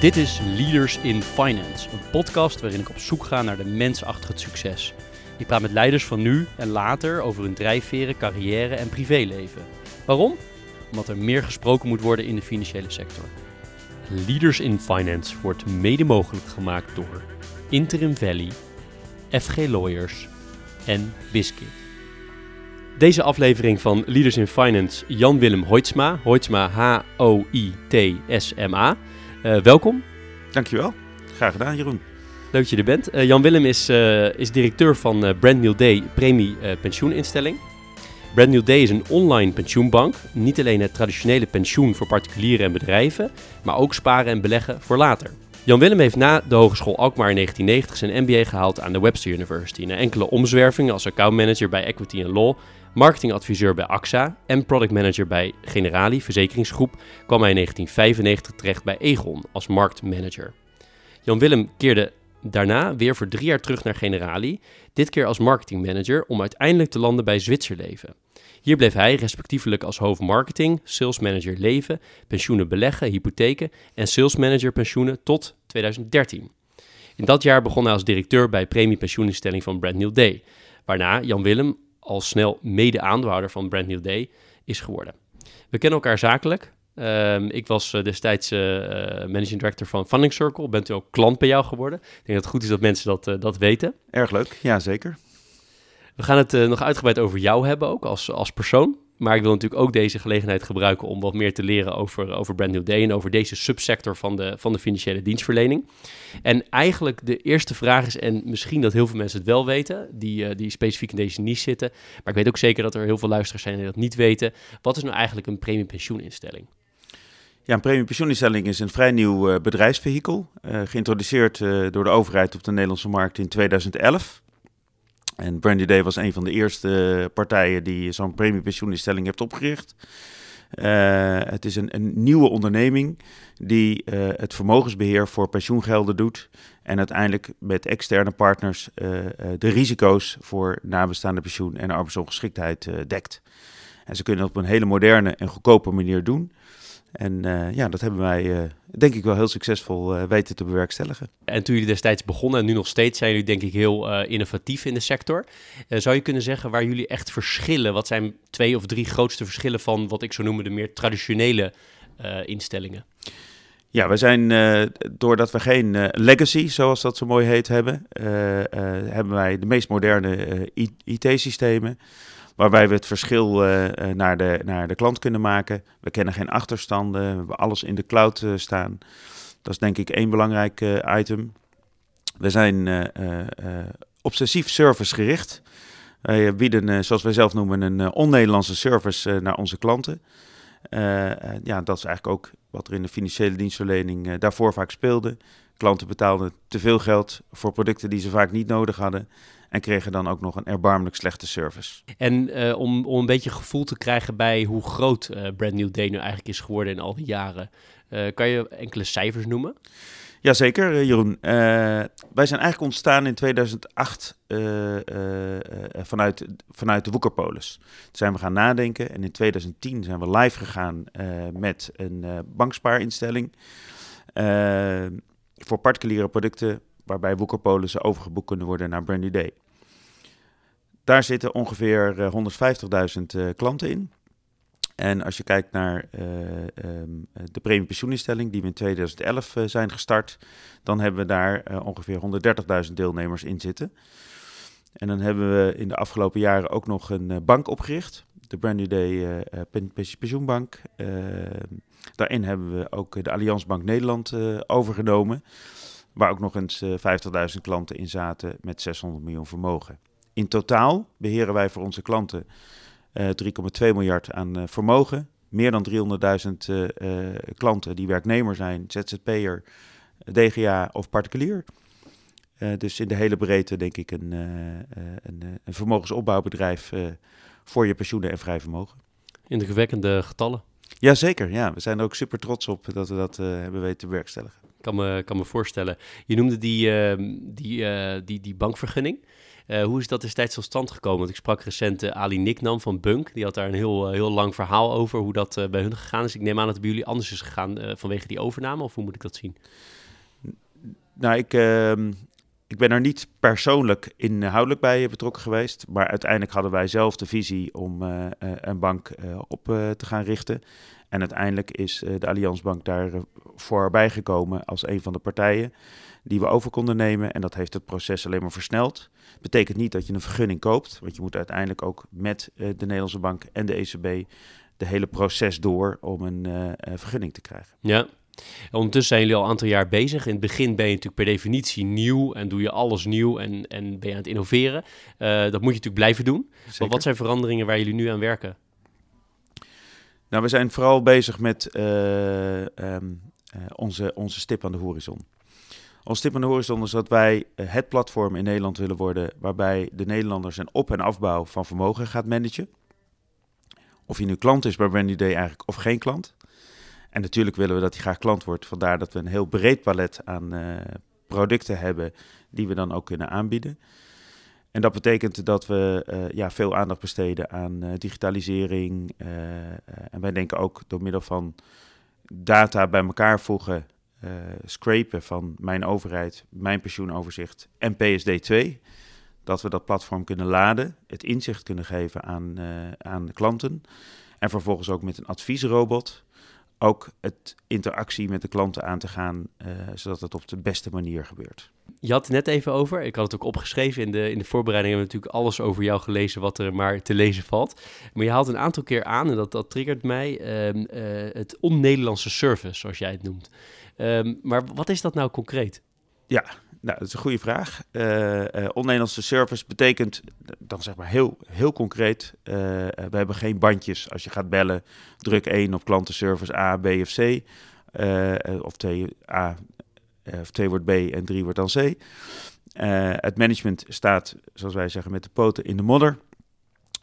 Dit is Leaders in Finance, een podcast waarin ik op zoek ga naar de mens achter het succes. Ik praat met leiders van nu en later over hun drijfveren, carrière en privéleven. Waarom? Omdat er meer gesproken moet worden in de financiële sector. Leaders in Finance wordt mede mogelijk gemaakt door Interim Valley, FG Lawyers en Biscuit. Deze aflevering van Leaders in Finance, Jan-Willem Hoitsma, Hoitsma H-O-I-T-S-M-A. Uh, welkom. Dankjewel. Graag gedaan, Jeroen. Leuk dat je er bent. Uh, Jan Willem is, uh, is directeur van Brand New Day Premie Pensioeninstelling. Brand New Day is een online pensioenbank. Niet alleen het traditionele pensioen voor particulieren en bedrijven, maar ook sparen en beleggen voor later. Jan Willem heeft na de Hogeschool Alkmaar in 1990 zijn MBA gehaald aan de Webster University. Na enkele omzwervingen als accountmanager bij Equity Law, marketingadviseur bij AXA en product manager bij Generali Verzekeringsgroep kwam hij in 1995 terecht bij Egon als marktmanager. Jan Willem keerde daarna weer voor drie jaar terug naar Generali, dit keer als marketingmanager om uiteindelijk te landen bij Zwitserleven. Hier bleef hij respectievelijk als hoofd marketing, sales manager leven, pensioenen beleggen, hypotheken en sales manager pensioenen tot 2013. In dat jaar begon hij als directeur bij premiepensioeninstelling van Brand New Day, waarna Jan Willem al snel mede-aandeelhouder van Brand New Day is geworden. We kennen elkaar zakelijk. Um, ik was uh, destijds uh, managing director van Funding Circle. Bent u ook klant bij jou geworden? Ik denk dat het goed is dat mensen dat, uh, dat weten. Erg leuk, ja zeker. We gaan het nog uitgebreid over jou hebben ook als, als persoon. Maar ik wil natuurlijk ook deze gelegenheid gebruiken om wat meer te leren over, over Brand New Day en over deze subsector van de, van de financiële dienstverlening. En eigenlijk de eerste vraag is, en misschien dat heel veel mensen het wel weten, die, die specifiek in deze niche zitten, maar ik weet ook zeker dat er heel veel luisteraars zijn die dat niet weten. Wat is nou eigenlijk een premie pensioeninstelling? Ja, een premiepensioeninstelling is een vrij nieuw uh, bedrijfsvehikel, uh, geïntroduceerd door de overheid op de Nederlandse markt in 2011. En Brandy Day was een van de eerste partijen die zo'n premiepensioeninstelling heeft opgericht. het is een, een, nieuwe onderneming die het vermogensbeheer voor pensioengelden doet en uiteindelijk met externe partners de risico's voor nabestaande pensioen en arbeidsongeschiktheid dekt. En ze kunnen het op een hele moderne en goedkope manier doen. En uh, ja, dat hebben wij uh, denk ik wel heel succesvol uh, weten te bewerkstelligen. En toen jullie destijds begonnen en nu nog steeds zijn jullie denk ik heel innovatief in de sector. zou je kunnen zeggen waar jullie echt verschillen? Wat zijn twee of drie grootste verschillen van wat ik zo noem de meer traditionele instellingen? Ja, we zijn, doordat we geen legacy, zoals dat zo mooi heet, hebben, hebben wij de meest moderne IT-systemen waarbij we het verschil uh, naar, de, naar de klant kunnen maken. We kennen geen achterstanden, we hebben alles in de cloud uh, staan. Dat is denk ik één belangrijk item. We zijn obsessief servicegericht. Wij bieden, zoals wij zelf noemen, een on-Nederlandse service naar onze klanten. ja, dat is eigenlijk ook wat er in de financiële dienstverlening daarvoor vaak speelde. Klanten betaalden te veel geld voor producten die ze vaak niet nodig hadden. En kregen dan ook nog een erbarmelijk slechte service. En uh, om, om een beetje gevoel te krijgen bij hoe groot uh, Brand New Day nu eigenlijk is geworden in al die jaren. Uh, kan je enkele cijfers noemen? Jazeker, Jeroen. wij zijn eigenlijk ontstaan in 2008 vanuit, vanuit de Woekerpolis. Toen zijn we gaan nadenken en in 2010 zijn we live gegaan met een bankspaarinstelling. voor particuliere producten waarbij woekerpolissen overgeboekt kunnen worden naar Brandy Day. Daar zitten ongeveer 150.000 uh, uh, klanten in. En als je kijkt naar uh, um, de premiepensioeninstelling die we in 2011 uh, zijn gestart, dan hebben we daar ongeveer 130.000 deelnemers in zitten. En dan hebben we in de afgelopen jaren ook nog een bank opgericht, de Brandy Day Pensioenbank. daarin hebben we ook de Allianz Bank Nederland overgenomen. Waar ook nog eens 50.000 eh, klanten in zaten met 600 miljoen vermogen. In totaal beheren wij voor onze klanten 3,2 eh, miljard aan eh, vermogen. Meer dan 300.000 klanten die werknemer zijn, ZZP'er, DGA of particulier. dus in de hele breedte denk ik een, een, een vermogensopbouwbedrijf voor je pensioenen en vrij vermogen. Indrukwekkende getallen. Jazeker, ja. We zijn er ook super trots op dat we dat hebben weten te bewerkstelligen kan me, kan me voorstellen. Je noemde die, uh, die, uh, die, die bankvergunning. hoe is dat destijds tot stand gekomen? Want ik sprak recent Ali Niknam van Bunk. Die had daar een heel, heel lang verhaal over hoe dat bij hun gegaan is. Ik neem aan dat het bij jullie anders is gegaan vanwege die overname. Of hoe moet ik dat zien? Nou, ik, ehm, ik ben er niet persoonlijk inhoudelijk bij betrokken geweest. Maar uiteindelijk hadden wij zelf de visie om een bank op te gaan richten. En uiteindelijk is de Allianzbank daar voorbij gekomen als een van de partijen die we over konden nemen. En dat heeft het proces alleen maar versneld. Betekent niet dat je een vergunning koopt, want je moet uiteindelijk ook met de Nederlandse Bank en de ECB de hele proces door om een vergunning te krijgen. Ja. Ondertussen zijn jullie al een aantal jaar bezig. In het begin ben je natuurlijk per definitie nieuw en doe je alles nieuw en, en ben je aan het innoveren. Uh, dat moet je natuurlijk blijven doen. Maar wat zijn veranderingen waar jullie nu aan werken? Nou, we zijn vooral bezig met um, onze, onze stip aan de horizon. Ons stip aan de horizon is dat wij eh, het platform in Nederland willen worden waarbij de Nederlanders een op- en afbouw van vermogen gaat managen. Of je nu klant is bij Brandy Day eigenlijk of geen klant. En natuurlijk willen we dat hij graag klant wordt. Vandaar dat we een heel breed palet aan uh, producten hebben die we dan ook kunnen aanbieden. En dat betekent dat we uh, ja, veel aandacht besteden aan uh, digitalisering. en wij denken ook door middel van data bij elkaar voegen scrapen van mijn overheid, mijn pensioenoverzicht en PSD2. Dat we dat platform kunnen laden, het inzicht kunnen geven aan, aan de klanten. En vervolgens ook met een adviesrobot ook het interactie met de klanten aan te gaan, uh, zodat het op de beste manier gebeurt. Je had het net even over, ik had het ook opgeschreven in de, in de voorbereiding, hebben we natuurlijk alles over jou gelezen wat er maar te lezen valt. Maar je haalt een aantal keer aan, en dat, dat triggert mij, uh, uh, het on-Nederlandse service, zoals jij het noemt. Um, maar wat is dat nou concreet? Ja, nou, dat is een goede vraag. Uh, uh, On-Nederlandse service betekent dan zeg maar heel, heel concreet: uh, we hebben geen bandjes. Als je gaat bellen, druk 1 op klantenservice A, B of C. of 2 A, of 2 wordt B en 3 wordt dan C. het management staat, zoals wij zeggen, met de poten in de modder.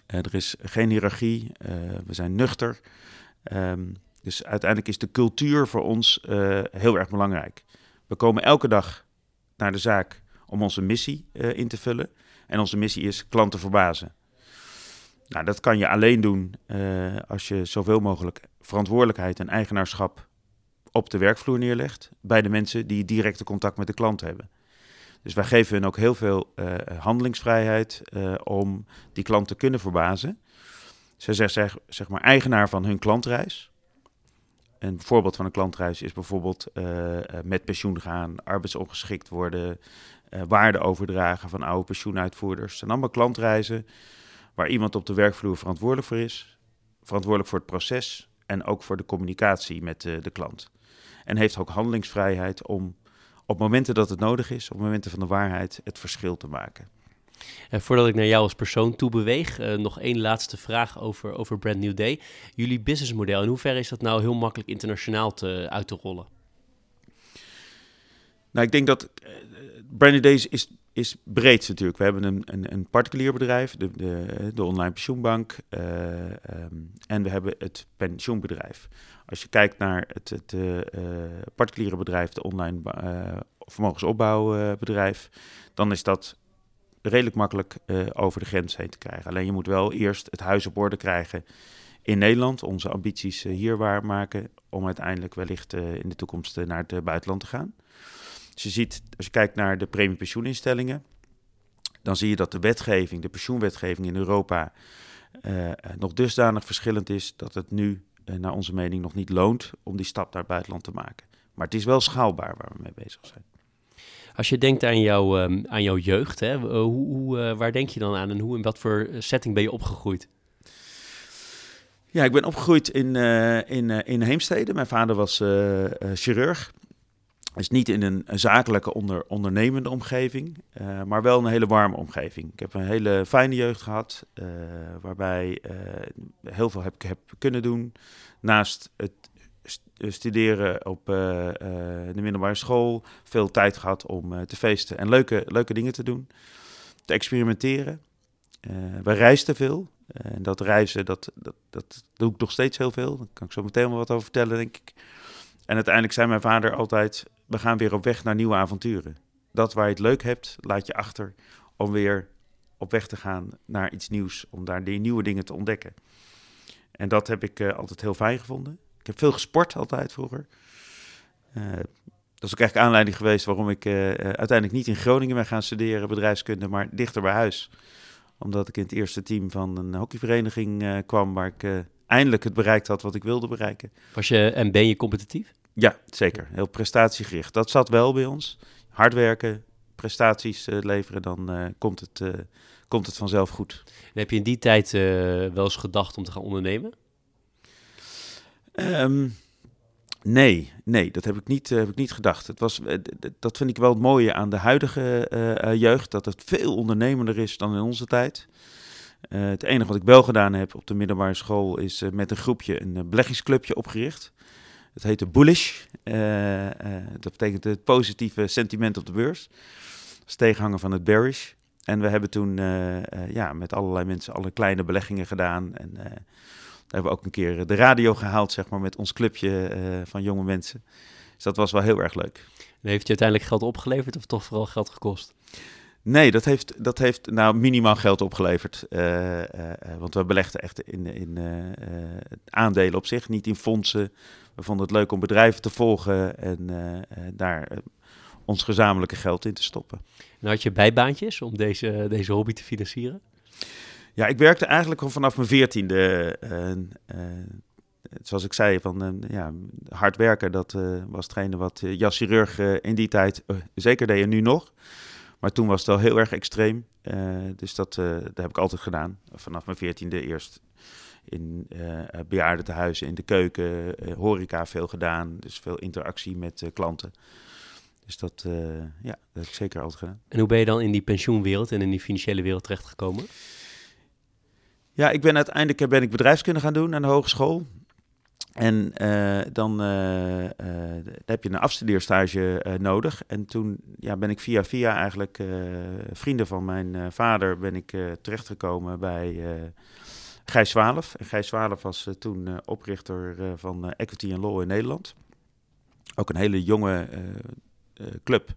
er is geen hiërarchie. we zijn nuchter. Um, dus uiteindelijk is de cultuur voor ons heel erg belangrijk. We komen elke dag naar de zaak om onze missie uh, in te vullen. En onze missie is klanten verbazen. Nou, dat kan je alleen doen uh, als je zoveel mogelijk verantwoordelijkheid en eigenaarschap op de werkvloer neerlegt. Bij de mensen die directe contact met de klant hebben. Dus wij geven hun ook heel veel handelingsvrijheid om die klant te kunnen verbazen. Ze zijn zeg, zeg maar eigenaar van hun klantreis. Een voorbeeld van een klantreis is bijvoorbeeld uh, met pensioen gaan, arbeidsongeschikt worden, uh, waarde overdragen van oude pensioenuitvoerders. Het zijn allemaal klantreizen waar iemand op de werkvloer verantwoordelijk voor is, verantwoordelijk voor het proces en ook voor de communicatie met de klant. En heeft ook handelingsvrijheid om op momenten dat het nodig is, op momenten van de waarheid, het verschil te maken. En voordat ik naar jou als persoon toe beweeg, uh, nog één laatste vraag over, over Brand New Day. Jullie businessmodel, in hoeverre is dat nou heel makkelijk internationaal te, uit te rollen? Nou, ik denk dat uh, Brand New Day is, is breed natuurlijk. We hebben een, een, een particulier bedrijf, de, de, de online pensioenbank, um, en we hebben het pensioenbedrijf. Als je kijkt naar het, het particuliere bedrijf, de online vermogensopbouwbedrijf, dan is dat redelijk makkelijk uh, over de grens heen te krijgen. Alleen je moet wel eerst het huis op orde krijgen in Nederland, onze ambities uh, hier waarmaken, om uiteindelijk wellicht uh, in de toekomst naar het buitenland te gaan. Dus je ziet, als je kijkt naar de premiepensioeninstellingen, dan zie je dat de wetgeving, de pensioenwetgeving in Europa, nog dusdanig verschillend is dat het nu, naar onze mening, nog niet loont om die stap naar het buitenland te maken. Maar het is wel schaalbaar waar we mee bezig zijn. Als je denkt aan, jou, um, aan jouw jeugd, hè, hoe, hoe, uh, waar denk je dan aan en hoe in wat voor setting ben je opgegroeid? Ja, ik ben opgegroeid in, uh, in, uh, in Heemstede. Mijn vader was chirurg. Dus niet in een, zakelijke onder, ondernemende omgeving, maar wel een hele warme omgeving. Ik heb een hele fijne jeugd gehad, waarbij heel veel heb, heb kunnen doen. Naast het eh, studeren op uh, uh, de middelbare school. Veel tijd gehad om te feesten en leuke, leuke dingen te doen. Te experimenteren. we reisden veel. En dat reizen, dat, dat, dat doe ik nog steeds heel veel. Daar kan ik zo meteen wel wat over vertellen, denk ik. En uiteindelijk zei mijn vader altijd... we gaan weer op weg naar nieuwe avonturen. Dat waar je het leuk hebt, laat je achter om weer op weg te gaan naar iets nieuws, om daar die nieuwe dingen te ontdekken. En dat heb ik altijd heel fijn gevonden. Ik heb veel gesport altijd vroeger. dat is ook eigenlijk aanleiding geweest waarom ik uiteindelijk niet in Groningen ben gaan studeren, bedrijfskunde, maar dichter bij huis. Omdat ik in het eerste team van een hockeyvereniging kwam waar ik eindelijk het bereikt had wat ik wilde bereiken. Was je en ben je competitief? Ja, zeker. Heel prestatiegericht. Dat zat wel bij ons. Hard werken, prestaties leveren, dan komt, het, komt het vanzelf goed. En heb je in die tijd wel eens gedacht om te gaan ondernemen? Um, nee, nee, dat heb ik niet, heb ik niet gedacht. Het was, dat vind ik wel het mooie aan de huidige jeugd, dat het veel ondernemender is dan in onze tijd. het enige wat ik wel gedaan heb op de middelbare school is met een groepje een beleggingsclubje opgericht. Het heette bullish. Dat betekent het positieve sentiment op de beurs. Dat tegenhanger van het bearish. En we hebben toen ja, met allerlei mensen alle kleine beleggingen gedaan. En hebben we ook een keer de radio gehaald, zeg maar, met ons clubje van jonge mensen. Dus dat was wel heel erg leuk. En heeft je uiteindelijk geld opgeleverd of toch vooral geld gekost? Nee, dat heeft, dat heeft nou minimaal geld opgeleverd. want we belegden echt in, in aandelen op zich, niet in fondsen we vonden het leuk om bedrijven te volgen en daar ons gezamenlijke geld in te stoppen. En had je bijbaantjes om deze, deze hobby te financieren? Ja, ik werkte eigenlijk al vanaf mijn veertiende. zoals ik zei, van ja, hard werken, dat was hetgene wat Jas Chirurg in die tijd zeker deed en nu nog. Maar toen was het wel heel erg extreem. dus dat, heb ik altijd gedaan. Vanaf mijn veertiende eerst in uh, bejaardentehuizen, in de keuken, horeca veel gedaan. Dus veel interactie met klanten. Dus dat, ja, dat heb ik zeker altijd gedaan. En hoe ben je dan in die pensioenwereld en in die financiële wereld terechtgekomen? Ja, ik ben uiteindelijk ben ik bedrijfskunde gaan doen aan de hogeschool. En dan heb je een afstudeerstage nodig. En toen ja, ben ik via via eigenlijk vrienden van mijn vader ben ik terechtgekomen bij Gijs Zwalf. En Gijs Zwalf was toen oprichter van Equity and Law in Nederland. Ook een hele jonge club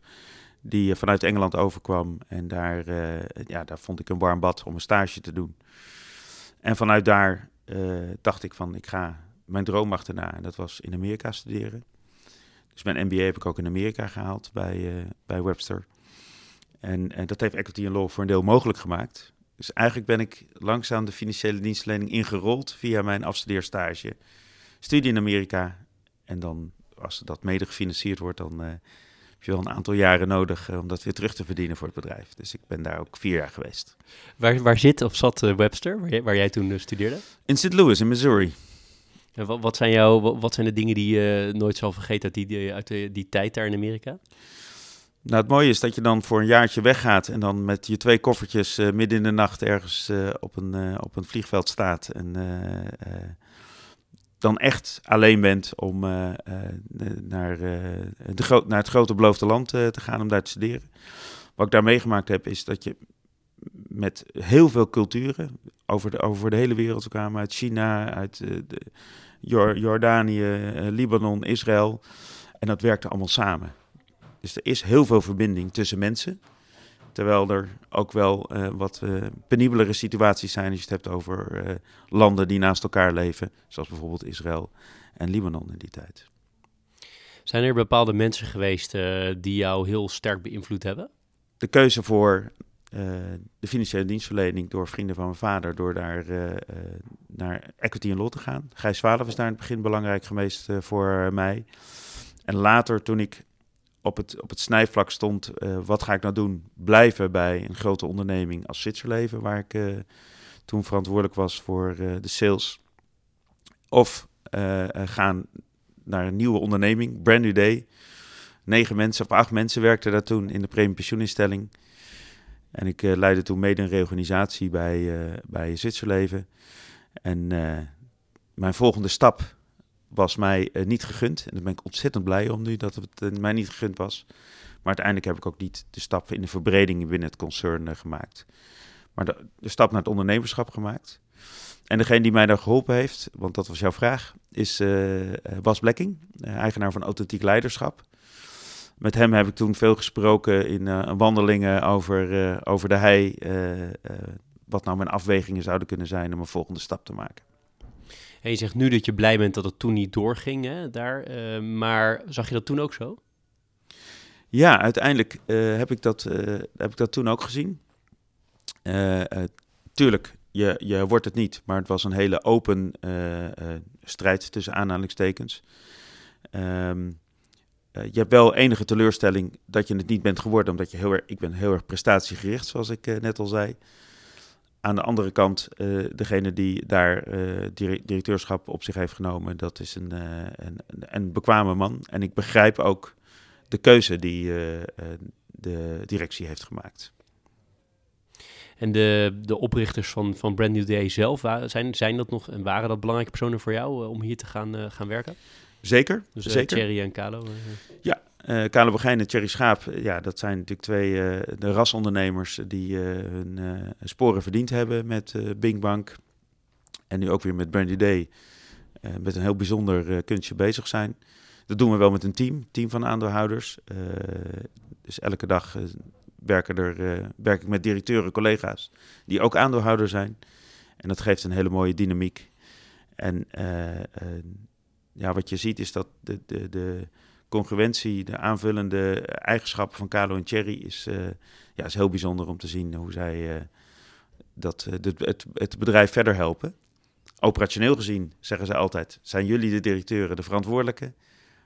die vanuit Engeland overkwam. En daar, ja, daar vond ik een warm bad om een stage te doen. En vanuit daar dacht ik van, ik ga mijn droom achterna. En dat was in Amerika studeren. Dus mijn MBA heb ik ook in Amerika gehaald bij, bij Webster. En, en dat heeft Equity and Law voor een deel mogelijk gemaakt. Dus eigenlijk ben ik langzaam de financiële dienstverlening ingerold via mijn afstudeerstage. Studie in Amerika. En dan, als dat mede gefinancierd wordt, dan uh, heb je wel een aantal jaren nodig uh, om dat weer terug te verdienen voor het bedrijf. Dus ik ben daar ook vier jaar geweest. Waar, waar zit of zat uh, Webster, waar jij, waar jij toen studeerde? In St. Louis, in Missouri. wat, wat, zijn jouw, wat zijn de dingen die je nooit zal vergeten uit die, uit die, die tijd daar in Amerika? Nou, het mooie is dat je dan voor een jaartje weggaat en dan met je twee koffertjes uh, midden in de nacht ergens uh, op, een, uh, op een vliegveld staat. En dan echt alleen bent om naar, de naar het grote beloofde land te gaan om daar te studeren. Wat ik daar meegemaakt heb, is dat je met heel veel culturen over de, over de hele wereld kwamen. Uit China, uit de Jordanië, Libanon, Israël. En dat werkte allemaal samen. Dus er is heel veel verbinding tussen mensen. Terwijl er ook wel uh, wat uh, penibelere situaties zijn als je het hebt over uh, landen die naast elkaar leven. Zoals bijvoorbeeld Israël en Libanon in die tijd. Zijn er bepaalde mensen geweest die jou heel sterk beïnvloed hebben? De keuze voor de financiële dienstverlening door vrienden van mijn vader, door daar naar Equity and Law te gaan. Gijs is daar in het begin belangrijk geweest voor mij. En later, toen ik op het, op het snijvlak stond, uh, wat ga ik nou doen? Blijven bij een grote onderneming als Zwitserleven, waar ik uh, toen verantwoordelijk was voor uh, de sales. Of gaan naar een nieuwe onderneming, Brand New Day. Negen mensen of acht mensen werkten daar toen in de premie pensioeninstelling. En ik leidde toen mede een reorganisatie bij, bij Zwitserleven. En mijn volgende stap was mij uh, niet gegund. En daar ben ik ontzettend blij om nu dat het uh, mij niet gegund was. Maar uiteindelijk heb ik ook niet de stap in de verbreding binnen het concern uh, gemaakt. Maar de, stap naar het ondernemerschap gemaakt. En degene die mij daar geholpen heeft, want dat was jouw vraag, is Bas Blekking, eigenaar van Authentiek Leiderschap. met hem heb ik toen veel gesproken in wandelingen over, over de hei. wat nou mijn afwegingen zouden kunnen zijn om een volgende stap te maken. En je zegt nu dat je blij bent dat het toen niet doorging hè, daar. maar zag je dat toen ook zo? Ja, uiteindelijk heb, ik dat, heb ik dat toen ook gezien. tuurlijk, je, je wordt het niet, maar het was een hele open strijd tussen aanhalingstekens. Um, je hebt wel enige teleurstelling dat je het niet bent geworden, omdat je heel erg, ik ben heel erg prestatiegericht, zoals ik net al zei. Aan de andere kant, uh, degene die daar directeurschap op zich heeft genomen, dat is een, een, een, bekwame man. En ik begrijp ook de keuze die de directie heeft gemaakt. En de, de oprichters van, van Brand New Day zelf, zijn, zijn dat nog en waren dat belangrijke personen voor jou om hier te gaan, gaan werken? Zeker, dus, zeker. Thierry en Carlo. Uh, ja, uh, Carlo Begijn en Thierry Schaap, ja, dat zijn natuurlijk twee de rasondernemers die hun sporen verdiend hebben met Bing Bank. En nu ook weer met Brandy Day met een heel bijzonder kunstje bezig zijn. Dat doen we wel met een team, team van aandeelhouders. dus elke dag werken er, werk ik met directeuren, collega's die ook aandeelhouder zijn. En dat geeft een hele mooie dynamiek. En ja, wat je ziet is dat de, de, de congruentie, de aanvullende eigenschappen van Carlo en Thierry is, uh, ja, is heel bijzonder om te zien hoe zij uh, dat, uh, het, het bedrijf verder helpen. Operationeel gezien, zeggen ze altijd, zijn jullie de directeuren de verantwoordelijke.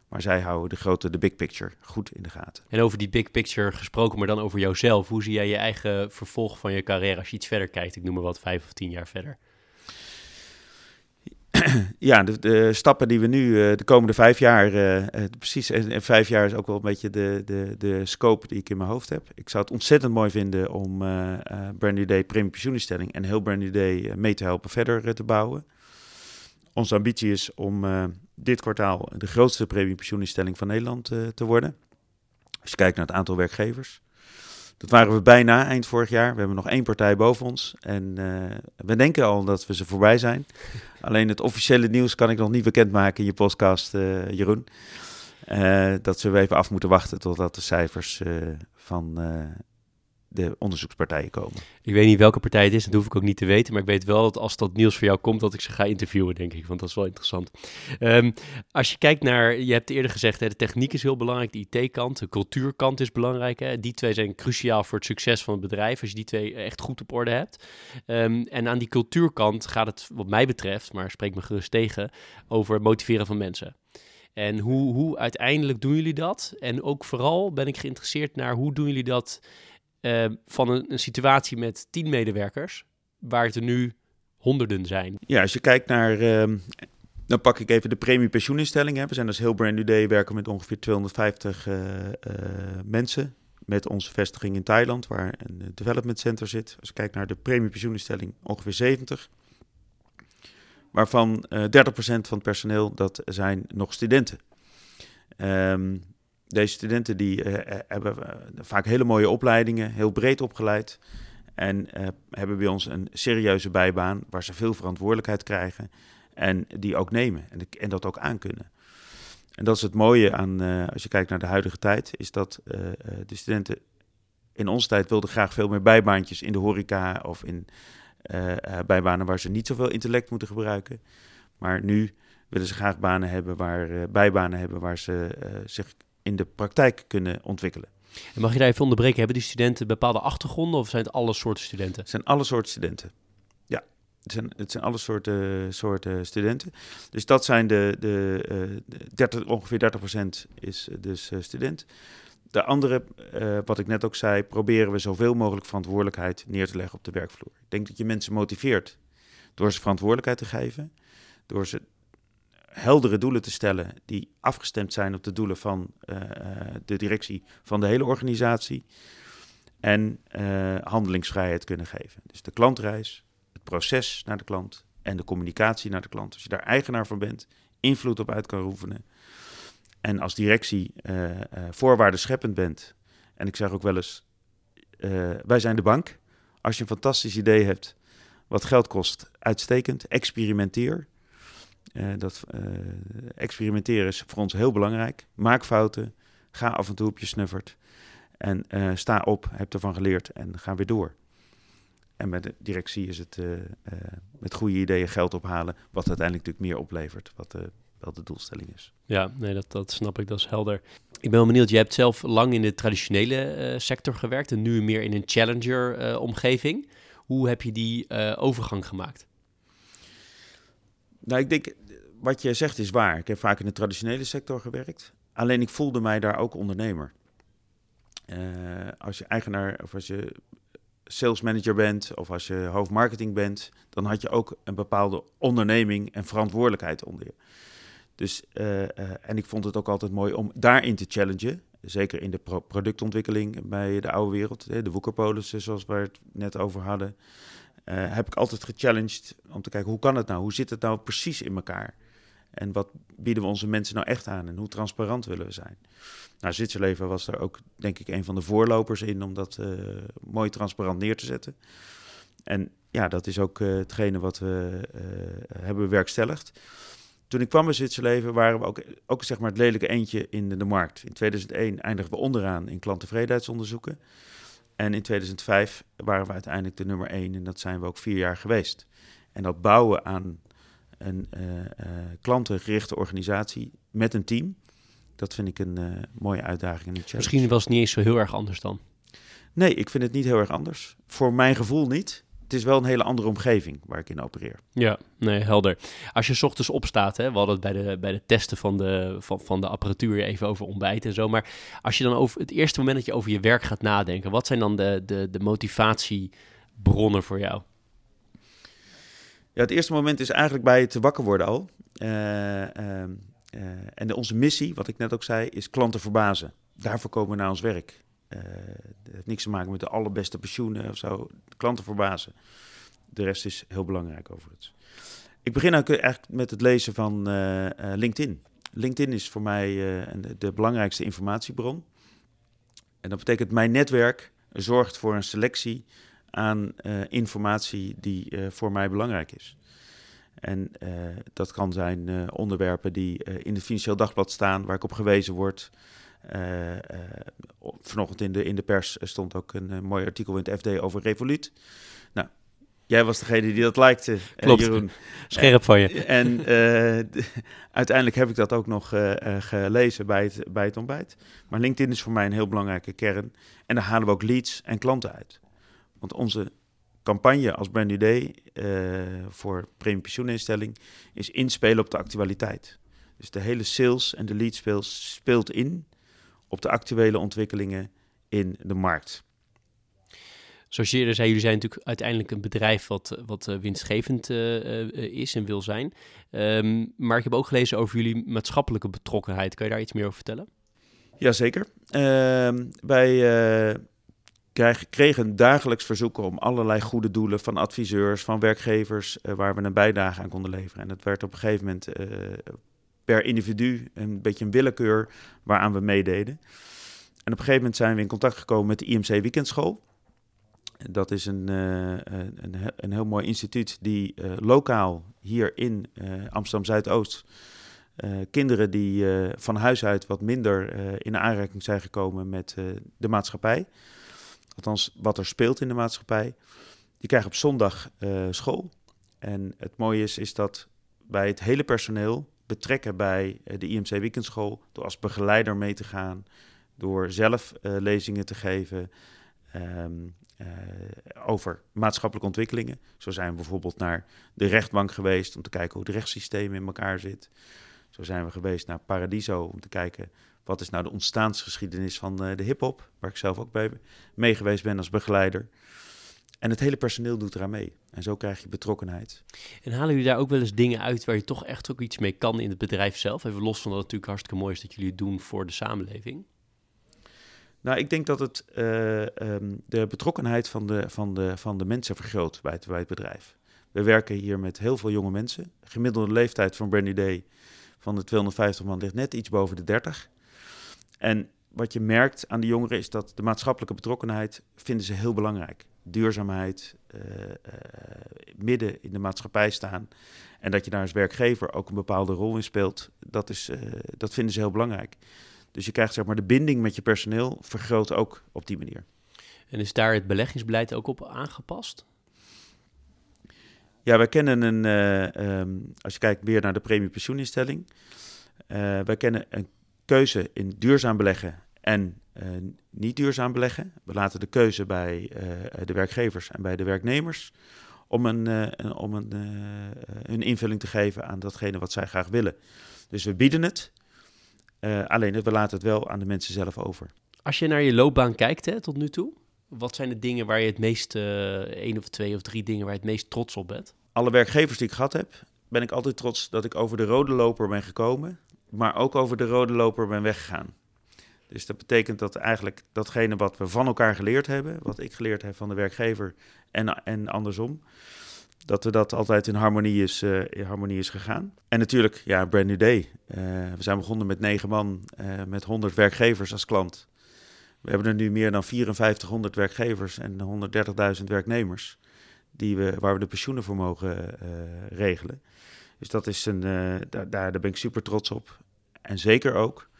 Maar zij houden de grote, de big picture goed in de gaten. En over die big picture gesproken, maar dan over jouzelf. Hoe zie jij je eigen vervolg van je carrière als je iets verder kijkt? Ik noem maar wat, vijf of tien jaar verder. ja, de, de, stappen die we nu uh, de komende vijf jaar, uh, precies, en, vijf jaar is ook wel een beetje de, de, de scope die ik in mijn hoofd heb. Ik zou het ontzettend mooi vinden om uh, Brandy Day Premium Pensioeninstelling en heel Brandy Day mee te helpen verder te bouwen. Onze ambitie is om dit kwartaal de grootste premium pensioeninstelling van Nederland te worden. Als je kijkt naar het aantal werkgevers. Dat waren we bijna eind vorig jaar. We hebben nog één partij boven ons. En uh, we denken al dat we ze voorbij zijn. Alleen het officiële nieuws kan ik nog niet bekendmaken in je podcast, uh, Jeroen. Uh, dat ze even af moeten wachten totdat de cijfers van de onderzoekspartijen komen. Ik weet niet welke partij het is, dat hoef ik ook niet te weten. Maar ik weet wel dat als dat nieuws voor jou komt, dat ik ze ga interviewen, denk ik. Want dat is wel interessant. Um, als je kijkt naar, je hebt eerder gezegd, hè, de techniek is heel belangrijk, de IT-kant, de cultuurkant is belangrijk. Hè. Die twee zijn cruciaal voor het succes van het bedrijf, als je die twee echt goed op orde hebt. Um, en aan die cultuurkant gaat het, wat mij betreft, maar spreek me gerust tegen, over het motiveren van mensen. En hoe, hoe uiteindelijk doen jullie dat? En ook vooral ben ik geïnteresseerd naar hoe doen jullie dat uh, van een, een, situatie met tien medewerkers, waar het er nu honderden zijn. Ja, als je kijkt naar, uh, dan pak ik even de premie pensioeninstelling. We zijn dus heel Brand New Day, werken met ongeveer 250 uh, mensen. Met onze vestiging in Thailand, waar een development center zit. Als je kijkt naar de premie pensioeninstelling, ongeveer 70. Waarvan 30% van het personeel, dat zijn nog studenten. Um, deze studenten die, uh, hebben uh, vaak hele mooie opleidingen, heel breed opgeleid. En hebben bij ons een serieuze bijbaan waar ze veel verantwoordelijkheid krijgen. En die ook nemen en, en dat ook aankunnen. En dat is het mooie aan, als je kijkt naar de huidige tijd, is dat de studenten in onze tijd wilden graag veel meer bijbaantjes in de horeca of in bijbanen waar ze niet zoveel intellect moeten gebruiken. Maar nu willen ze graag banen hebben waar, bijbanen hebben waar ze zich in de praktijk kunnen ontwikkelen. En mag je daar even onderbreken? Hebben die studenten bepaalde achtergronden of zijn het alle soorten studenten? Het zijn alle soorten studenten. Ja, het zijn, het zijn alle soorten, soorten studenten. Dus dat zijn de, de, uh, de 30, ongeveer 30% is dus uh, student. De andere, uh, wat ik net ook zei, proberen we zoveel mogelijk verantwoordelijkheid neer te leggen op de werkvloer. Ik denk dat je mensen motiveert door ze verantwoordelijkheid te geven, door ze heldere doelen te stellen die afgestemd zijn op de doelen van uh, de directie van de hele organisatie en uh, handelingsvrijheid kunnen geven. Dus de klantreis, het proces naar de klant en de communicatie naar de klant. Als je daar eigenaar van bent, invloed op uit kan oefenen en als directie uh, voorwaarden scheppend bent. En ik zeg ook wel eens, wij zijn de bank. Als je een fantastisch idee hebt wat geld kost, uitstekend, experimenteer. Uh, dat uh, experimenteren is voor ons heel belangrijk. Maak fouten, Ga af en toe op je snuffert. En sta op, heb ervan geleerd en ga weer door. En met de directie is het met goede ideeën geld ophalen, wat uiteindelijk natuurlijk meer oplevert, wat wel de doelstelling is. Ja, nee, dat, dat snap ik, dat is helder. Ik ben wel benieuwd, je hebt zelf lang in de traditionele sector gewerkt en nu meer in een challenger-omgeving. Hoe heb je die overgang gemaakt? Nou, ik denk, wat je zegt is waar. Ik heb vaak in de traditionele sector gewerkt. Alleen ik voelde mij daar ook ondernemer. Uh, als je eigenaar of als je sales manager bent of als je hoofdmarketing bent, dan had je ook een bepaalde onderneming en verantwoordelijkheid onder je. Dus, uh, uh, en ik vond het ook altijd mooi om daarin te challengen. Zeker in de pro productontwikkeling bij de oude wereld, de woekerpolissen zoals we het net over hadden. Uh, heb ik altijd gechallenged om te kijken hoe kan het nou? Hoe zit het nou precies in elkaar? En wat bieden we onze mensen nou echt aan en hoe transparant willen we zijn? Nou, Zwitserleven was daar ook, denk ik, een van de voorlopers in om dat uh, mooi transparant neer te zetten. En ja, dat is ook uh, hetgene wat we hebben bewerkstelligd. Toen ik kwam bij Zwitserleven waren we ook, ook zeg maar het lelijke eentje in de, de markt. In 2001 eindigden we onderaan in klanttevredenheidsonderzoeken. En in 2005 waren we uiteindelijk de nummer één en dat zijn we ook vier jaar geweest. En dat bouwen aan een uh, uh, klantengerichte organisatie met een team, dat vind ik een uh, mooie uitdaging en een challenge. Misschien was het niet eens zo heel erg anders dan. Nee, ik vind het niet heel erg anders. Voor mijn gevoel niet het is wel een hele andere omgeving waar ik in opereer. Ja, nee, helder. Als je s ochtends opstaat, hè, we hadden het bij de, bij de testen van de, van, van de apparatuur even over ontbijt en zo. Maar als je dan over het eerste moment dat je over je werk gaat nadenken, wat zijn dan de, de, de motivatiebronnen voor jou? Ja, het eerste moment is eigenlijk bij het wakker worden al. Uh, uh, uh, en onze missie, wat ik net ook zei, is klanten verbazen. Daarvoor komen we naar ons werk. Uh, het heeft niks te maken met de allerbeste pensioenen of zo. Klanten verbazen. De rest is heel belangrijk overigens. Ik begin eigenlijk met het lezen van uh, uh, LinkedIn. LinkedIn is voor mij de belangrijkste informatiebron. En dat betekent mijn netwerk zorgt voor een selectie aan informatie die voor mij belangrijk is. En dat kan zijn onderwerpen die in het Financieel Dagblad staan, waar ik op gewezen word. Uh, uh, vanochtend in de, in de pers stond ook een, een, mooi artikel in het FD over Revolut. Nou, jij was degene die dat likte, Klopt. Jeroen. Scherp van je. En uh, uiteindelijk heb ik dat ook nog gelezen bij het, bij het ontbijt. Maar LinkedIn is voor mij een heel belangrijke kern. En daar halen we ook leads en klanten uit. Want onze campagne als Brand New Day voor premie pensioeninstelling is inspelen op de actualiteit. Dus de hele sales en de lead speelt in op de actuele ontwikkelingen in de markt. Zoals je eerder zei, jullie zijn natuurlijk uiteindelijk een bedrijf wat, wat uh, winstgevend uh, is en wil zijn. Um, maar ik heb ook gelezen over jullie maatschappelijke betrokkenheid. Kan je daar iets meer over vertellen? Jazeker. Uh, wij krijg, kregen dagelijks verzoeken om allerlei goede doelen van adviseurs, van werkgevers, waar we een bijdrage aan konden leveren. En dat werd op een gegeven moment per individu een beetje een willekeur waaraan we meededen. En op een gegeven moment zijn we in contact gekomen met de IMC Weekendschool. Dat is een, uh, een, een, heel mooi instituut die uh, lokaal hier in Amsterdam Zuidoost kinderen die van huis uit wat minder in aanraking zijn gekomen met de maatschappij, althans wat er speelt in de maatschappij, die krijgen op zondag school. En het mooie is, is dat bij het hele personeel betrekken bij eh, de IMC Weekendschool. Door als begeleider mee te gaan. Door zelf uh, lezingen te geven um, uh, over maatschappelijke ontwikkelingen. Zo zijn we bijvoorbeeld naar de rechtbank geweest om te kijken hoe het rechtssysteem in elkaar zit. Zo zijn we geweest naar Paradiso om te kijken wat is nou de ontstaansgeschiedenis van de hip-hop, waar ik zelf ook bij mee geweest ben als begeleider. En het hele personeel doet eraan mee. En zo krijg je betrokkenheid. En halen jullie daar ook wel eens dingen uit waar je toch echt ook iets mee kan in het bedrijf zelf? Even los van dat het natuurlijk hartstikke mooi is dat jullie het doen voor de samenleving. Nou, ik denk dat het uh, um, de betrokkenheid van de, van, de, van de mensen vergroot bij het, bij het bedrijf. We werken hier met heel veel jonge mensen. De gemiddelde leeftijd van Brandy Day van de 250 man ligt net iets boven de 30. En wat je merkt aan de jongeren is dat de maatschappelijke betrokkenheid vinden ze heel belangrijk duurzaamheid, uh, uh, midden in de maatschappij staan. En dat je daar als werkgever ook een bepaalde rol in speelt, dat, is, uh, dat vinden ze heel belangrijk. Dus je krijgt zeg maar de binding met je personeel vergroot ook op die manier. En is daar het beleggingsbeleid ook op aangepast? Ja, wij kennen een, um, als je kijkt weer naar de premie pensioeninstelling, uh, wij kennen een keuze in duurzaam beleggen en uh, niet duurzaam beleggen. We laten de keuze bij de werkgevers en bij de werknemers om, een, een om een, een invulling te geven aan datgene wat zij graag willen. Dus we bieden het, alleen we laten het wel aan de mensen zelf over. Als je naar je loopbaan kijkt hè, tot nu toe, wat zijn de dingen waar je het meest, één of twee of drie dingen waar je het meest trots op bent? Alle werkgevers die ik gehad heb, ben ik altijd trots dat ik over de rode loper ben gekomen, maar ook over de rode loper ben weggegaan. Dus dat betekent dat eigenlijk datgene wat we van elkaar geleerd hebben, wat ik geleerd heb van de werkgever en, en andersom, dat we dat altijd in harmonie is, uh, in harmonie is gegaan. En natuurlijk, ja, Brand New Day. Uh, we zijn begonnen met negen man, uh, met 100 werkgevers als klant. We hebben er nu meer dan 5400 werkgevers en 130.000 werknemers die we, waar we de pensioenen voor mogen regelen. Dus dat is een, daar, daar ben ik super trots op. En zeker ook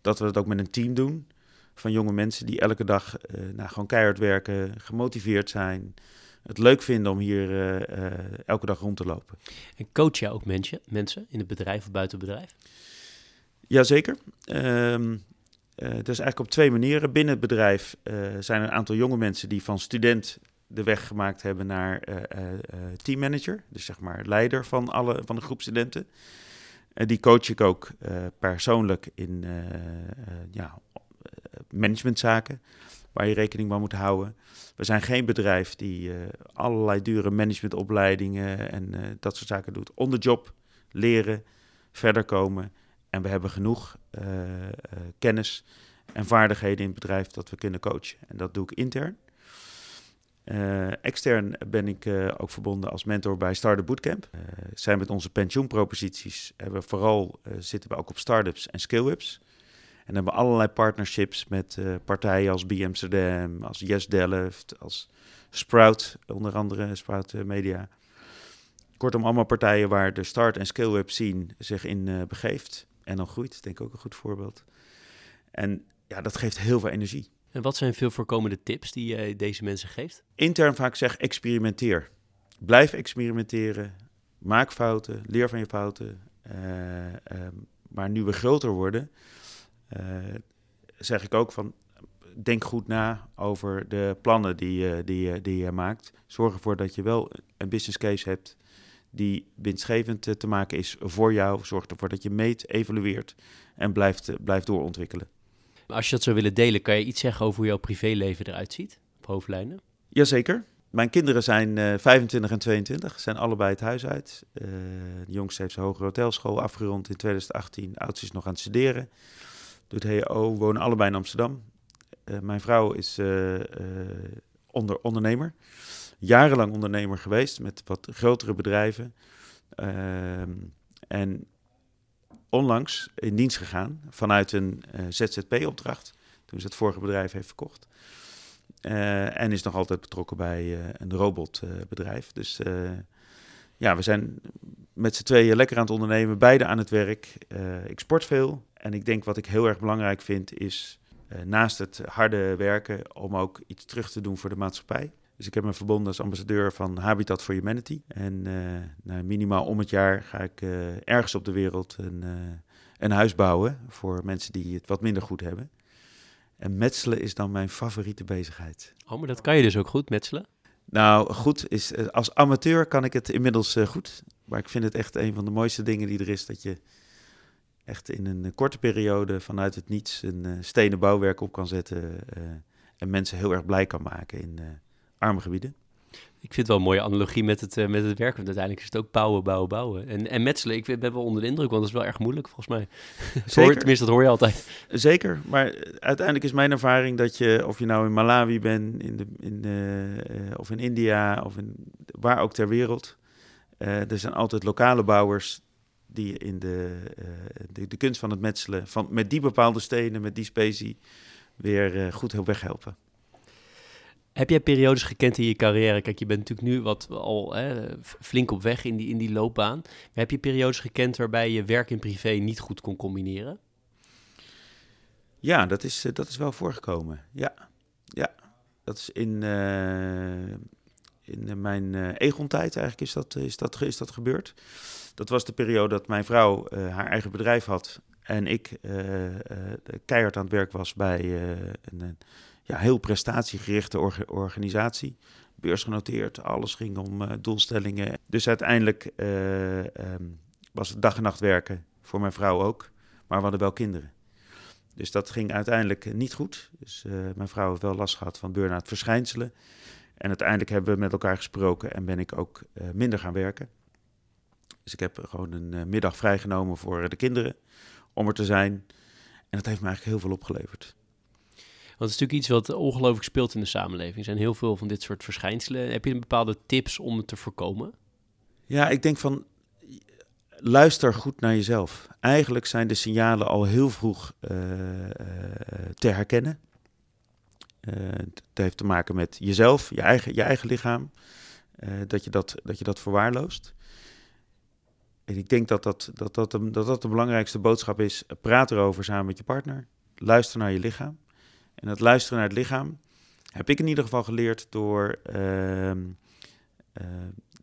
dat we het ook met een team doen van jonge mensen die elke dag uh, nou, gewoon keihard werken, gemotiveerd zijn, het leuk vinden om hier elke dag rond te lopen. En coach jij ook mensen, mensen in het bedrijf of buiten het bedrijf? Jazeker. Um, uh, dat is eigenlijk op twee manieren. Binnen het bedrijf uh, zijn er een aantal jonge mensen die van student de weg gemaakt hebben naar uh, teammanager. Dus zeg maar leider van, alle, van de groep studenten. En die coach ik ook persoonlijk in ja, managementzaken, waar je rekening mee moet houden. We zijn geen bedrijf die allerlei dure managementopleidingen en dat soort zaken doet. On the job leren, verder komen en we hebben genoeg kennis en vaardigheden in het bedrijf dat we kunnen coachen. En dat doe ik intern. Uh, extern ben ik ook verbonden als mentor bij Startup Bootcamp. zijn met onze pensioenproposities hebben we vooral zitten we ook op startups en scale-ups. En hebben allerlei partnerships met partijen als B Amsterdam, als Yes Delft, als Sprout, onder andere Sprout Media. Kortom, allemaal partijen waar de start- en scale-up zich in begeeft en dan groeit. Denk ik ook een goed voorbeeld. En ja, dat geeft heel veel energie. En wat zijn veel voorkomende tips die je deze mensen geeft? Intern vaak zeg experimenteer. Blijf experimenteren. Maak fouten. Leer van je fouten. Uh, uh, maar nu we groter worden, uh, zeg ik ook van denk goed na over de plannen die, die, die je maakt. Zorg ervoor dat je wel een business case hebt die winstgevend te maken is voor jou. Zorg ervoor dat je meet, evalueert en blijft, blijft doorontwikkelen. Als je dat zou willen delen, kan je iets zeggen over hoe jouw privéleven eruit ziet? Op hoofdlijnen? Jazeker. Mijn kinderen zijn uh, 25 en 22, zijn allebei het huis uit. Uh, de jongste heeft zijn hogere hotelschool afgerond in 2018. De oudste is nog aan het studeren. Doet HO, wonen allebei in Amsterdam. Uh, mijn vrouw is onder, ondernemer jarenlang ondernemer geweest met wat grotere bedrijven. Uh, en onlangs in dienst gegaan vanuit een eh, ZZP-opdracht, toen ze het vorige bedrijf heeft verkocht. Uh, en is nog altijd betrokken bij uh, een robotbedrijf. dus ja, we zijn met z'n tweeën lekker aan het ondernemen, beide aan het werk. ik sport veel en ik denk wat ik heel erg belangrijk vind is naast het harde werken om ook iets terug te doen voor de maatschappij. Dus ik heb me verbonden als ambassadeur van Habitat for Humanity. En uh, nou, minimaal om het jaar ga ik uh, ergens op de wereld een, uh, een huis bouwen voor mensen die het wat minder goed hebben. En metselen is dan mijn favoriete bezigheid. Oh, maar dat kan je dus ook goed, metselen? Nou, goed is, als amateur kan ik het inmiddels goed. Maar ik vind het echt een van de mooiste dingen die er is. Dat je echt in een korte periode vanuit het niets een stenen bouwwerk op kan zetten. en mensen heel erg blij kan maken in arme gebieden. Ik vind het wel een mooie analogie met het, uh, met het werk. Want uiteindelijk is het ook bouwen, bouwen, bouwen. En, en metselen, ik ben wel onder de indruk, want dat is wel erg moeilijk volgens mij. Zeker. tenminste, dat hoor je altijd. Zeker, maar uiteindelijk is mijn ervaring dat je, of je nou in Malawi bent, in de, in de, uh, of in India, of in, waar ook ter wereld. Uh, er zijn altijd lokale bouwers die in de, de, de, kunst van het metselen, van, met die bepaalde stenen, met die specie, weer goed heel weghelpen. Heb jij periodes gekend in je carrière? Kijk, je bent natuurlijk nu wat al hè, flink op weg in die, in die loopbaan. Heb je periodes gekend waarbij je werk en privé niet goed kon combineren? Ja, dat is, dat is wel voorgekomen. Ja, ja. dat is in, in mijn uh, Egon-tijd eigenlijk is dat, is, dat, is dat gebeurd. Dat was de periode dat mijn vrouw haar eigen bedrijf had en ik keihard aan het werk was bij een, ja, heel prestatiegerichte organisatie beursgenoteerd. Alles ging om uh, doelstellingen. Dus uiteindelijk uh, um, was het dag en nacht werken voor mijn vrouw ook. Maar we hadden wel kinderen. Dus dat ging uiteindelijk niet goed. Dus mijn vrouw heeft wel last gehad van burn-out verschijnselen. En uiteindelijk hebben we met elkaar gesproken en ben ik ook minder gaan werken. Dus ik heb gewoon een middag vrijgenomen voor de kinderen om er te zijn. En dat heeft me eigenlijk heel veel opgeleverd. Het is natuurlijk iets wat ongelooflijk speelt in de samenleving. Er zijn heel veel van dit soort verschijnselen. Heb je een bepaalde tips om het te voorkomen? Ja, ik denk van luister goed naar jezelf. Eigenlijk zijn de signalen al heel vroeg uh, te herkennen. Uh, het heeft te maken met jezelf, je eigen, je eigen lichaam. dat, je dat, dat je dat verwaarloost. En ik denk dat dat, dat, dat, dat, dat de belangrijkste boodschap is. Praat erover samen met je partner. Luister naar je lichaam. En het luisteren naar het lichaam heb ik in ieder geval geleerd door uh, uh,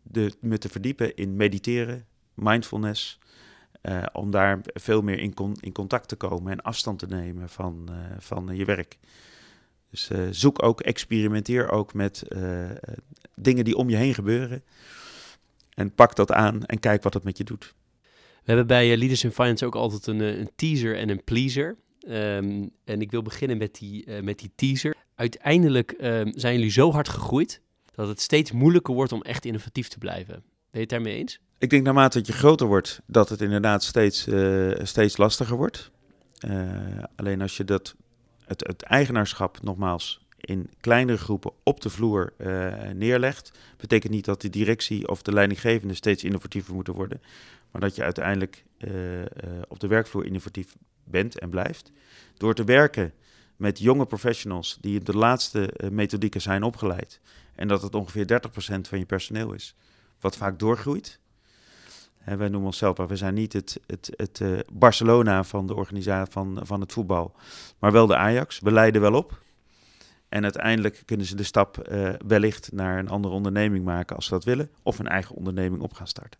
de, me te verdiepen in mediteren, mindfulness. Uh, om daar veel meer in, in, contact te komen en afstand te nemen van, uh, van je werk. Dus zoek ook, experimenteer ook met dingen die om je heen gebeuren. En pak dat aan en kijk wat het met je doet. We hebben bij Leaders in Finance ook altijd een, een teaser en een pleaser. Um, en ik wil beginnen met die, uh, met die teaser. Uiteindelijk um, zijn jullie zo hard gegroeid dat het steeds moeilijker wordt om echt innovatief te blijven. Ben je het daarmee eens? Ik denk naarmate dat je groter wordt, dat het inderdaad steeds, uh, steeds lastiger wordt. Uh, alleen als je dat, het, eigenaarschap nogmaals in kleinere groepen op de vloer neerlegt, betekent niet dat de directie of de leidinggevende steeds innovatiever moeten worden, maar dat je uiteindelijk op de werkvloer innovatief bent en blijft. Door te werken met jonge professionals die de laatste uh, methodieken zijn opgeleid. En dat het ongeveer 30% van je personeel is, wat vaak doorgroeit. En wij noemen onszelf, we zijn niet het, het, het uh, Barcelona van de organisatie van, van het voetbal, maar wel de Ajax. We leiden wel op. En uiteindelijk kunnen ze de stap uh, wellicht naar een andere onderneming maken als ze dat willen, of een eigen onderneming op gaan starten.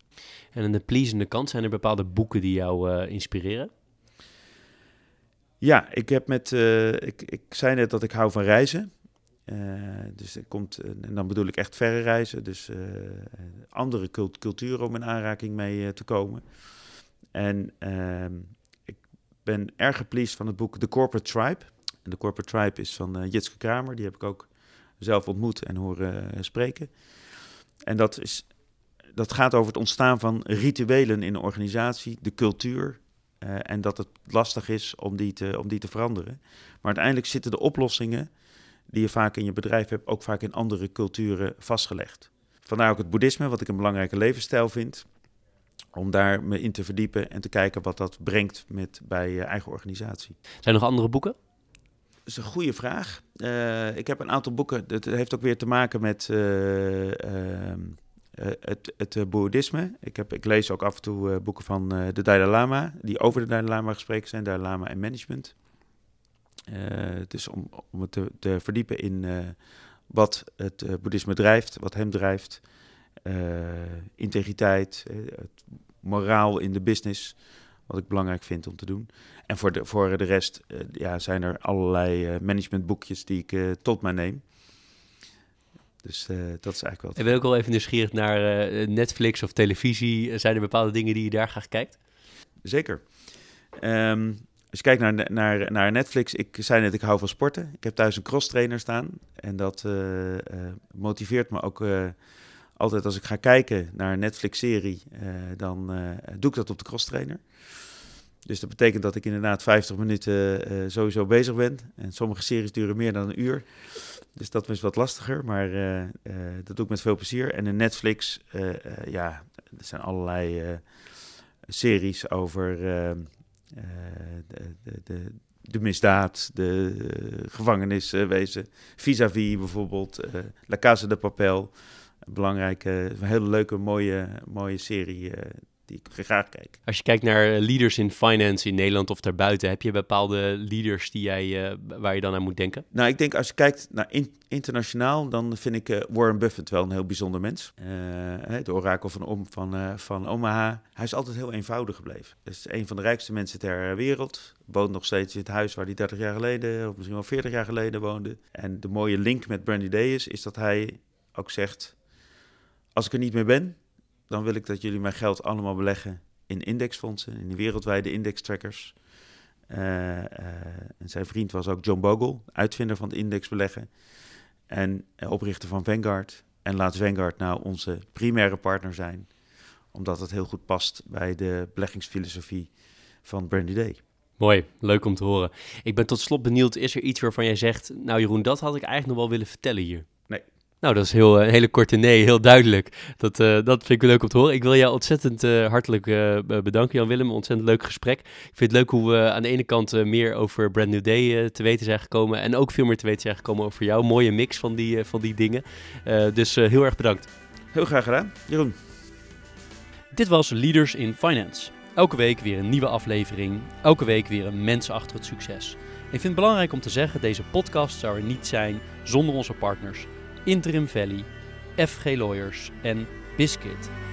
En aan de pleasende kant zijn er bepaalde boeken die jou inspireren? Ja, ik heb met. Uh, ik, ik zei net dat ik hou van reizen. Uh, dus er komt, en dan bedoel ik echt verre reizen, dus uh, andere cult culturen om in aanraking mee te komen. En ehm, ik ben erg gepleased van het boek The Corporate Tribe. En de Corporate Tribe is van Jitske Kramer, die heb ik ook zelf ontmoet en horen spreken. En dat, is, dat gaat over het ontstaan van rituelen in een organisatie, de cultuur, uh, en dat het lastig is om die, te, om die te veranderen. Maar uiteindelijk zitten de oplossingen die je vaak in je bedrijf hebt, ook vaak in andere culturen vastgelegd. Vandaar ook het boeddhisme, wat ik een belangrijke levensstijl vind. Om daar me in te verdiepen en te kijken wat dat brengt met, bij je eigen organisatie. Zijn er nog andere boeken? Dat is een goede vraag. Uh, ik heb een aantal boeken. Het heeft ook weer te maken met. Uh, uh, het, het uh, boeddhisme. Ik, heb, ik lees ook af en toe uh, boeken van de Dalai Lama, die over de Dalai Lama gesproken zijn, Dalai Lama en management. dus om, om het te, te verdiepen in wat het boeddhisme drijft, wat hem drijft, integriteit, moraal in de business, wat ik belangrijk vind om te doen. En voor de, voor de rest ja, zijn er allerlei managementboekjes die ik tot mij neem. Dus uh, dat is eigenlijk wel. En ben ook wel even nieuwsgierig naar uh, Netflix of televisie. Zijn er bepaalde dingen die je daar graag kijkt? Zeker. Um, als je kijkt naar, naar, naar Netflix, ik zei net, ik hou van sporten. Ik heb thuis een cross trainer staan. En dat uh, motiveert me ook altijd als ik ga kijken naar een Netflix-serie. dan doe ik dat op de cross trainer. Dus dat betekent dat ik inderdaad 50 minuten sowieso bezig ben. En sommige series duren meer dan een uur. Dus dat is wat lastiger, maar uh, uh, dat doe ik met veel plezier. En in Netflix, uh, ja, er zijn allerlei series over de, de, de, misdaad, de gevangeniswezen. Vis-à-vis bijvoorbeeld, La Casa de Papel. Een belangrijke, hele leuke, mooie, mooie serie die ik graag kijk. Als je kijkt naar eh, leaders in finance in Nederland of daarbuiten, heb je bepaalde leaders die jij, uh, waar je dan aan moet denken? Nou, ik denk als je kijkt naar in, internationaal, dan vind ik uh, Warren Buffett wel een heel bijzonder mens. de orakel van, van, van Omaha. Hij is altijd heel eenvoudig gebleven. Hij is een van de rijkste mensen ter wereld. Woont nog steeds in het huis waar hij 30 jaar geleden, of misschien wel 40 jaar geleden woonde. En de mooie link met Brandy Day is, is dat hij ook zegt: Als ik er niet meer ben, dan wil ik dat jullie mijn geld allemaal beleggen in indexfondsen, in die wereldwijde indextrackers. Uh, en zijn vriend was ook John Bogle, uitvinder van het indexbeleggen en oprichter van Vanguard. En laat Vanguard nou onze primaire partner zijn, omdat het heel goed past bij de beleggingsfilosofie van Brandy Day. Mooi, leuk om te horen. Ik ben tot slot benieuwd, is er iets waarvan jij zegt, nou Jeroen, dat had ik eigenlijk nog wel willen vertellen hier? Nou, dat is heel, een eh, hele korte nee, heel duidelijk. Dat, uh, dat vind ik leuk om te horen. Ik wil jou ontzettend uh, hartelijk uh, bedanken, Jan-Willem. Ontzettend leuk gesprek. Ik vind het leuk hoe we aan de ene kant meer over Brand New Day te weten zijn gekomen. En ook veel meer te weten zijn gekomen over jou. Mooie mix van die, van die dingen. dus heel erg bedankt. Heel graag gedaan, Jeroen. Dit was Leaders in Finance. Elke week weer een nieuwe aflevering. Elke week weer een mens achter het succes. Ik vind het belangrijk om te zeggen, deze podcast zou er niet zijn zonder onze partners. Interim Valley, FG Lawyers en Biscuit.